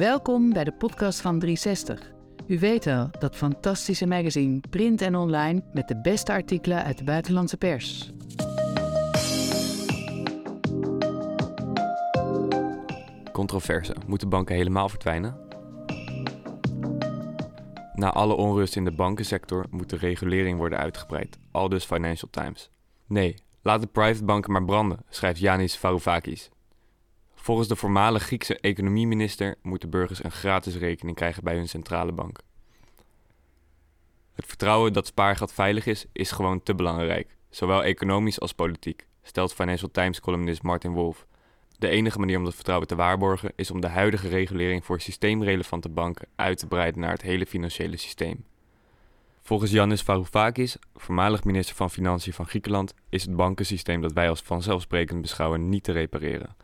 Welkom bij de podcast van 360. U weet wel, dat fantastische magazine, print en online, met de beste artikelen uit de buitenlandse pers. Controverse. Moeten banken helemaal verdwijnen? Na alle onrust in de bankensector moet de regulering worden uitgebreid, aldus Financial Times. Nee, laat de private banken maar branden, schrijft Yanis Varoufakis. Volgens de voormalige Griekse economieminister moeten burgers een gratis rekening krijgen bij hun centrale bank. Het vertrouwen dat spaargeld veilig is, is gewoon te belangrijk, zowel economisch als politiek, stelt Financial Times columnist Martin Wolf. De enige manier om dat vertrouwen te waarborgen is om de huidige regulering voor systeemrelevante banken uit te breiden naar het hele financiële systeem. Volgens Yannis Varoufakis, voormalig minister van Financiën van Griekenland, is het bankensysteem dat wij als vanzelfsprekend beschouwen niet te repareren.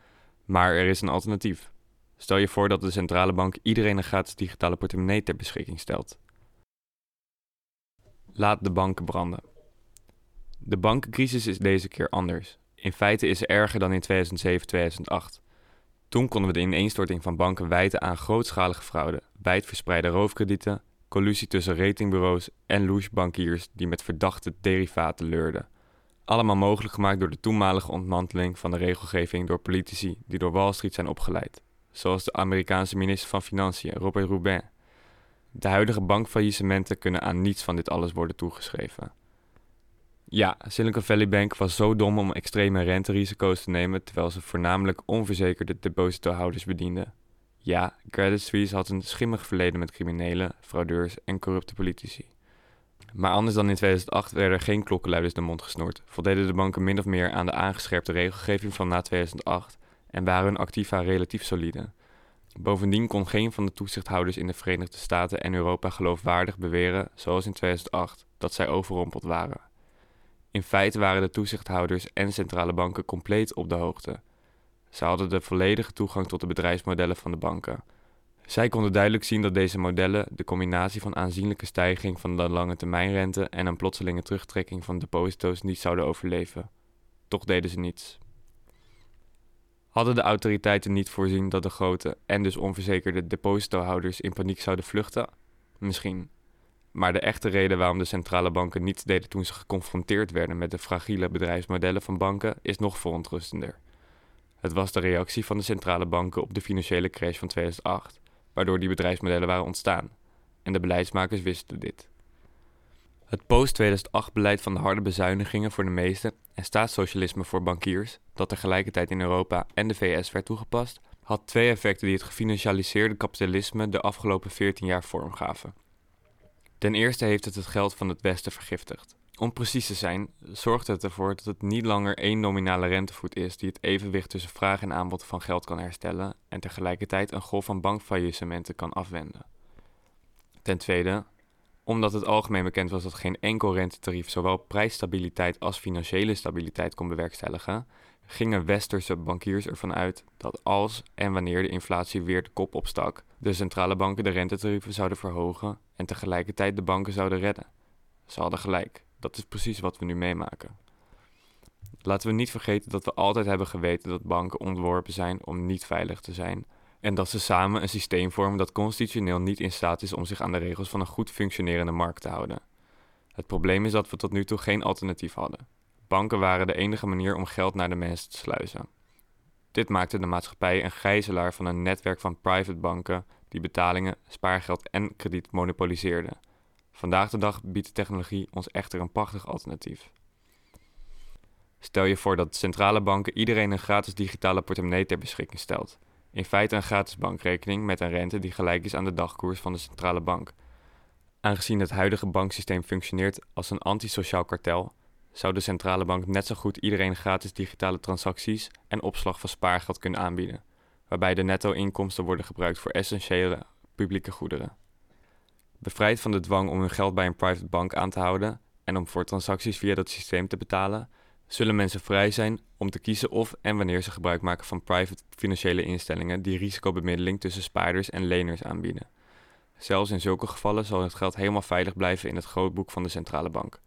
Maar er is een alternatief. Stel je voor dat de centrale bank iedereen een gratis digitale portemonnee ter beschikking stelt. Laat de banken branden. De bankencrisis is deze keer anders. In feite is ze erger dan in 2007-2008. Toen konden we de ineenstorting van banken wijten aan grootschalige fraude, wijdverspreide roofkredieten, collusie tussen ratingbureaus en louche-bankiers die met verdachte derivaten leurden. Allemaal mogelijk gemaakt door de toenmalige ontmanteling van de regelgeving door politici die door Wall Street zijn opgeleid, zoals de Amerikaanse minister van Financiën Robert Rubin. De huidige bankfaillissementen kunnen aan niets van dit alles worden toegeschreven. Ja, Silicon Valley Bank was zo dom om extreme renterisico's te nemen terwijl ze voornamelijk onverzekerde depositohouders bedienden. Ja, Credit Suisse had een schimmig verleden met criminelen, fraudeurs en corrupte politici. Maar anders dan in 2008 werden er geen klokkenluiders de mond gesnoerd, voldeden de banken min of meer aan de aangescherpte regelgeving van na 2008 en waren hun activa relatief solide. Bovendien kon geen van de toezichthouders in de Verenigde Staten en Europa geloofwaardig beweren, zoals in 2008, dat zij overrompeld waren. In feite waren de toezichthouders en centrale banken compleet op de hoogte. Ze hadden de volledige toegang tot de bedrijfsmodellen van de banken. Zij konden duidelijk zien dat deze modellen de combinatie van aanzienlijke stijging van de lange termijnrente en een plotselinge terugtrekking van deposito's niet zouden overleven. Toch deden ze niets. Hadden de autoriteiten niet voorzien dat de grote en dus onverzekerde depositohouders in paniek zouden vluchten? Misschien. Maar de echte reden waarom de centrale banken niets deden toen ze geconfronteerd werden met de fragiele bedrijfsmodellen van banken is nog verontrustender. Het was de reactie van de centrale banken op de financiële crash van 2008, waardoor die bedrijfsmodellen waren ontstaan. En de beleidsmakers wisten dit. Het post-2008-beleid van de harde bezuinigingen voor de meesten en staatssocialisme voor bankiers, dat tegelijkertijd in Europa en de VS werd toegepast, had twee effecten die het gefinancialiseerde kapitalisme de afgelopen 14 jaar vormgaven. Ten eerste heeft het het geld van het Westen vergiftigd. Om precies te zijn, zorgt het ervoor dat het niet langer één nominale rentevoet is die het evenwicht tussen vraag en aanbod van geld kan herstellen en tegelijkertijd een golf van bankfaillissementen kan afwenden. Ten tweede, omdat het algemeen bekend was dat geen enkel rentetarief zowel prijsstabiliteit als financiële stabiliteit kon bewerkstelligen, gingen westerse bankiers ervan uit dat als en wanneer de inflatie weer de kop opstak, de centrale banken de rentetarieven zouden verhogen en tegelijkertijd de banken zouden redden. Ze hadden gelijk. Dat is precies wat we nu meemaken. Laten we niet vergeten dat we altijd hebben geweten dat banken ontworpen zijn om niet veilig te zijn en dat ze samen een systeem vormen dat constitutioneel niet in staat is om zich aan de regels van een goed functionerende markt te houden. Het probleem is dat we tot nu toe geen alternatief hadden. Banken waren de enige manier om geld naar de mensen te sluizen. Dit maakte de maatschappij een gijzelaar van een netwerk van private banken die betalingen, spaargeld en krediet monopoliseerden. Vandaag de dag biedt de technologie ons echter een prachtig alternatief. Stel je voor dat centrale banken iedereen een gratis digitale portemonnee ter beschikking stelt. In feite een gratis bankrekening met een rente die gelijk is aan de dagkoers van de centrale bank. Aangezien het huidige banksysteem functioneert als een antisociaal kartel, zou de centrale bank net zo goed iedereen gratis digitale transacties en opslag van spaargeld kunnen aanbieden, waarbij de netto-inkomsten worden gebruikt voor essentiële publieke goederen. Bevrijd van de dwang om hun geld bij een private bank aan te houden en om voor transacties via dat systeem te betalen, zullen mensen vrij zijn om te kiezen of en wanneer ze gebruik maken van private financiële instellingen die risicobemiddeling tussen spaarders en leners aanbieden. Zelfs in zulke gevallen zal het geld helemaal veilig blijven in het grootboek van de centrale bank.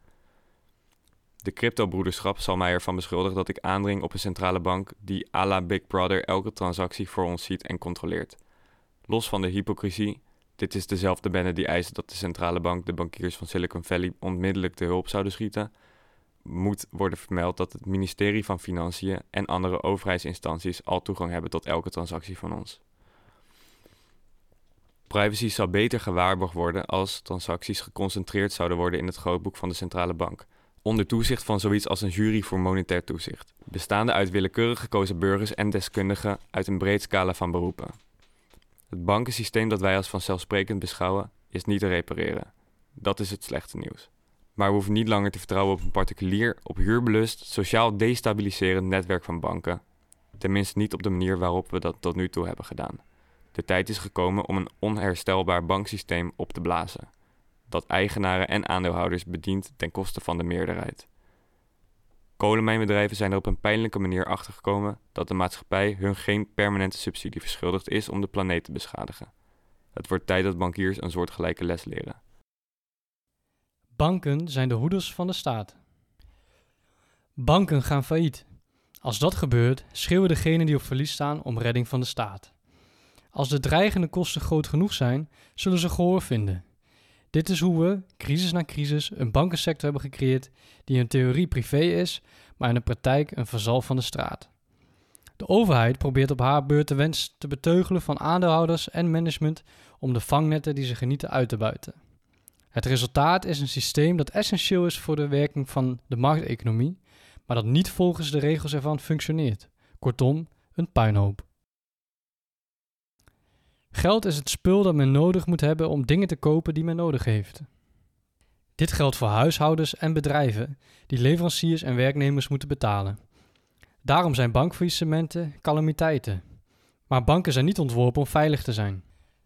De cryptobroederschap zal mij ervan beschuldigen dat ik aandring op een centrale bank die à la Big Brother elke transactie voor ons ziet en controleert. Los van de hypocrisie, dit is dezelfde bende die eist dat de centrale bank de bankiers van Silicon Valley onmiddellijk te hulp zouden schieten, moet worden vermeld dat het ministerie van Financiën en andere overheidsinstanties al toegang hebben tot elke transactie van ons. Privacy zou beter gewaarborgd worden als transacties geconcentreerd zouden worden in het grootboek van de centrale bank, onder toezicht van zoiets als een jury voor monetair toezicht, bestaande uit willekeurig gekozen burgers en deskundigen uit een breed scala van beroepen. Het bankensysteem dat wij als vanzelfsprekend beschouwen, is niet te repareren. Dat is het slechte nieuws. Maar we hoeven niet langer te vertrouwen op een particulier, op huurbelust, sociaal destabiliserend netwerk van banken. Tenminste niet op de manier waarop we dat tot nu toe hebben gedaan. De tijd is gekomen om een onherstelbaar banksysteem op te blazen, dat eigenaren en aandeelhouders bedient ten koste van de meerderheid. Kolenmijnbedrijven zijn er op een pijnlijke manier achtergekomen dat de maatschappij hun geen permanente subsidie verschuldigd is om de planeet te beschadigen. Het wordt tijd dat bankiers een soortgelijke les leren. Banken zijn de hoeders van de staat. Banken gaan failliet. Als dat gebeurt, schreeuwen degenen die op verlies staan om redding van de staat. Als de dreigende kosten groot genoeg zijn, zullen ze gehoor vinden. Dit is hoe we, crisis na crisis, een bankensector hebben gecreëerd die in theorie privé is, maar in de praktijk een verzal van de straat. De overheid probeert op haar beurt de wens te beteugelen van aandeelhouders en management om de vangnetten die ze genieten uit te buiten. Het resultaat is een systeem dat essentieel is voor de werking van de markteconomie, maar dat niet volgens de regels ervan functioneert. Kortom, een puinhoop. Geld is het spul dat men nodig moet hebben om dingen te kopen die men nodig heeft. Dit geldt voor huishoudens en bedrijven die leveranciers en werknemers moeten betalen. Daarom zijn bankfaillissementen calamiteiten. Maar banken zijn niet ontworpen om veilig te zijn.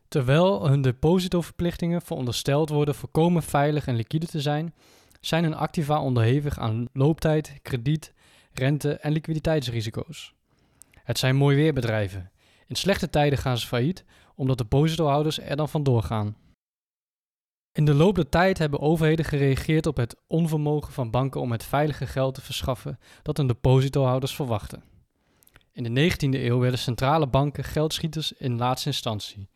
Terwijl hun depositoverplichtingen verondersteld worden voorkomen veilig en liquide te zijn, zijn hun activa onderhevig aan looptijd, krediet, rente en liquiditeitsrisico's. Het zijn mooi weerbedrijven. In slechte tijden gaan ze failliet, omdat depositohouders er dan vandoor gaan. In de loop der tijd hebben overheden gereageerd op het onvermogen van banken om het veilige geld te verschaffen dat hun depositohouders verwachten. In de 19e eeuw werden centrale banken geldschieters in laatste instantie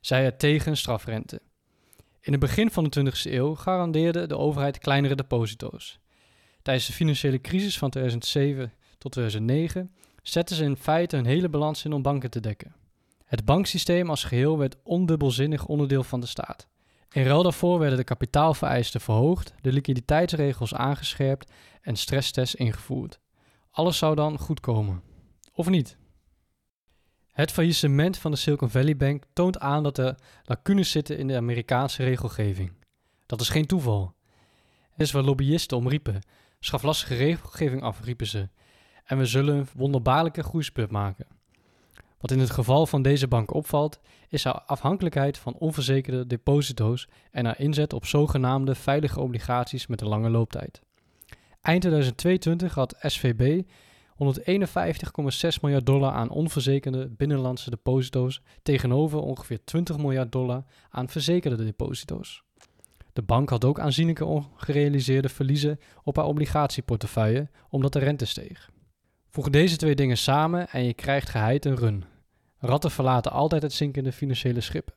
zij het tegen strafrente. In het begin van de 20e eeuw garandeerde de overheid kleinere deposito's. Tijdens de financiële crisis van 2007 tot 2009 zetten ze in feite hun hele balans in om banken te dekken. Het banksysteem als geheel werd ondubbelzinnig onderdeel van de staat. In ruil daarvoor werden de kapitaalvereisten verhoogd, de liquiditeitsregels aangescherpt en stresstests ingevoerd. Alles zou dan goed komen. Of niet? Het faillissement van de Silicon Valley Bank toont aan dat er lacunes zitten in de Amerikaanse regelgeving. Dat is geen toeval. Het is waar lobbyisten om riepen. Schaf lastige regelgeving af, riepen ze. En we zullen een wonderbaarlijke groeispurt maken. Wat in het geval van deze bank opvalt, is haar afhankelijkheid van onverzekerde deposito's en haar inzet op zogenaamde veilige obligaties met een lange looptijd. Eind 2022 had SVB 151,6 miljard dollar aan onverzekerde binnenlandse deposito's tegenover ongeveer 20 miljard dollar aan verzekerde deposito's. De bank had ook aanzienlijke ongerealiseerde verliezen op haar obligatieportefeuille omdat de rente steeg. Voeg deze twee dingen samen en je krijgt geheid een run. Ratten verlaten altijd het zinkende financiële schip.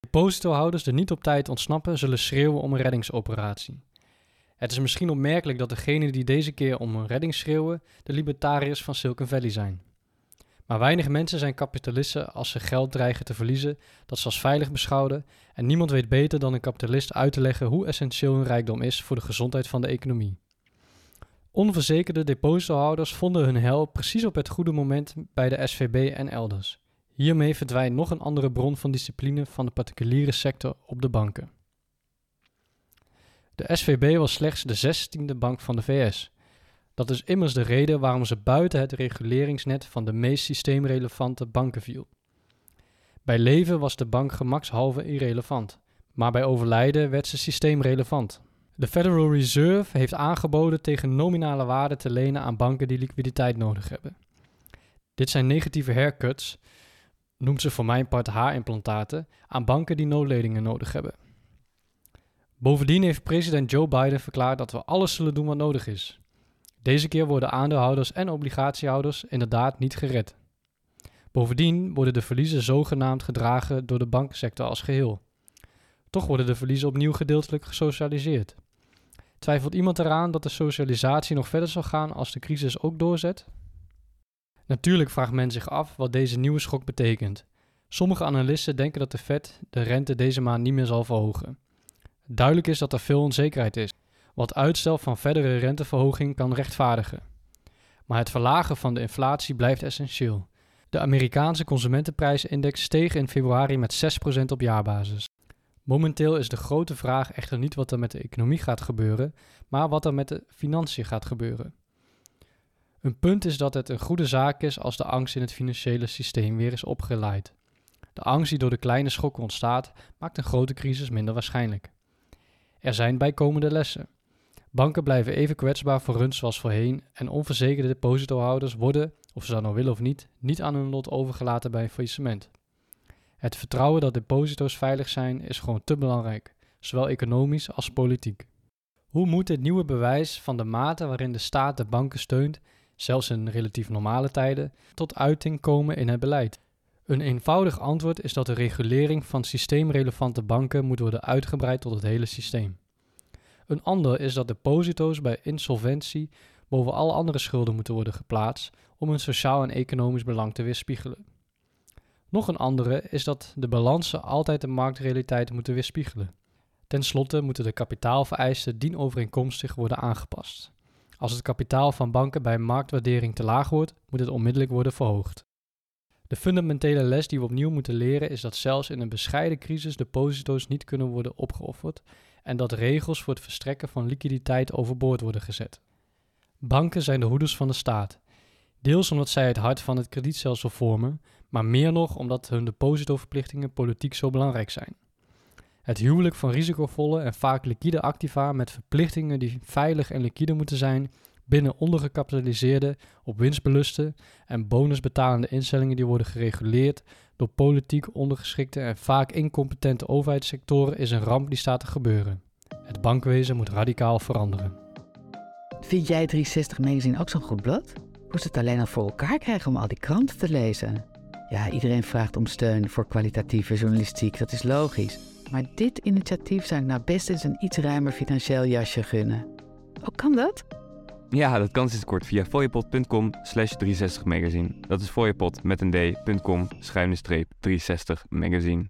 Depositohouders die niet op tijd ontsnappen zullen schreeuwen om een reddingsoperatie. Het is misschien opmerkelijk dat degenen die deze keer om een redding schreeuwen, de libertariërs van Silicon Valley zijn. Maar weinig mensen zijn kapitalisten als ze geld dreigen te verliezen dat ze als veilig beschouwen en niemand weet beter dan een kapitalist uit te leggen hoe essentieel hun rijkdom is voor de gezondheid van de economie. Onverzekerde depositohouders vonden hun hel precies op het goede moment bij de SVB en elders. Hiermee verdwijnt nog een andere bron van discipline van de particuliere sector op de banken. De SVB was slechts de zestiende bank van de VS. Dat is immers de reden waarom ze buiten het reguleringsnet van de meest systeemrelevante banken viel. Bij leven was de bank gemakshalve irrelevant, maar bij overlijden werd ze systeemrelevant. De Federal Reserve heeft aangeboden tegen nominale waarde te lenen aan banken die liquiditeit nodig hebben. Dit zijn negatieve haircuts, noemt ze voor mijn part haarimplantaten, aan banken die noodledingen nodig hebben. Bovendien heeft president Joe Biden verklaard dat we alles zullen doen wat nodig is. Deze keer worden aandeelhouders en obligatiehouders inderdaad niet gered. Bovendien worden de verliezen zogenaamd gedragen door de bankensector als geheel. Toch worden de verliezen opnieuw gedeeltelijk gesocialiseerd. Twijfelt iemand eraan dat de socialisatie nog verder zal gaan als de crisis ook doorzet? Natuurlijk vraagt men zich af wat deze nieuwe schok betekent. Sommige analisten denken dat de Fed de rente deze maand niet meer zal verhogen. Duidelijk is dat er veel onzekerheid is, wat uitstel van verdere renteverhoging kan rechtvaardigen. Maar het verlagen van de inflatie blijft essentieel. De Amerikaanse consumentenprijsindex steeg in februari met 6% op jaarbasis. Momenteel is de grote vraag echter niet wat er met de economie gaat gebeuren, maar wat er met de financiën gaat gebeuren. Een punt is dat het een goede zaak is als de angst in het financiële systeem weer is opgeleid. De angst die door de kleine schokken ontstaat, maakt een grote crisis minder waarschijnlijk. Er zijn bijkomende lessen. Banken blijven even kwetsbaar voor runs zoals voorheen en onverzekerde depositohouders worden, of ze dat nou willen of niet, niet aan hun lot overgelaten bij een faillissement. Het vertrouwen dat deposito's veilig zijn is gewoon te belangrijk, zowel economisch als politiek. Hoe moet dit nieuwe bewijs van de mate waarin de staat de banken steunt, zelfs in relatief normale tijden, tot uiting komen in het beleid? Een eenvoudig antwoord is dat de regulering van systeemrelevante banken moet worden uitgebreid tot het hele systeem. Een ander is dat deposito's bij insolventie boven alle andere schulden moeten worden geplaatst om een sociaal en economisch belang te weerspiegelen. Nog een andere is dat de balansen altijd de marktrealiteit moeten weerspiegelen. Ten slotte moeten de kapitaalvereisten dienovereenkomstig worden aangepast. Als het kapitaal van banken bij marktwaardering te laag wordt, moet het onmiddellijk worden verhoogd. De fundamentele les die we opnieuw moeten leren is dat zelfs in een bescheiden crisis deposito's niet kunnen worden opgeofferd en dat regels voor het verstrekken van liquiditeit overboord worden gezet. Banken zijn de hoeders van de staat, deels omdat zij het hart van het kredietstelsel vormen, maar meer nog omdat hun depositoverplichtingen politiek zo belangrijk zijn. Het huwelijk van risicovolle en vaak liquide activa met verplichtingen die veilig en liquide moeten zijn binnen ondergekapitaliseerde, op winst beluste en bonusbetalende instellingen die worden gereguleerd door politiek ondergeschikte en vaak incompetente overheidssectoren is een ramp die staat te gebeuren. Het bankwezen moet radicaal veranderen. Vind jij 360 Magazine ook zo'n goed blad? Ze het alleen al voor elkaar krijgen om al die kranten te lezen? Ja, iedereen vraagt om steun voor kwalitatieve journalistiek, dat is logisch. Maar dit initiatief zou ik nou best eens een iets ruimer financieel jasje gunnen. Hoe kan dat? Ja, dat kan sinds kort via fooiepot.com slash 360 magazine. Dat is fooiepot met een d.com schuine streep 360 magazine.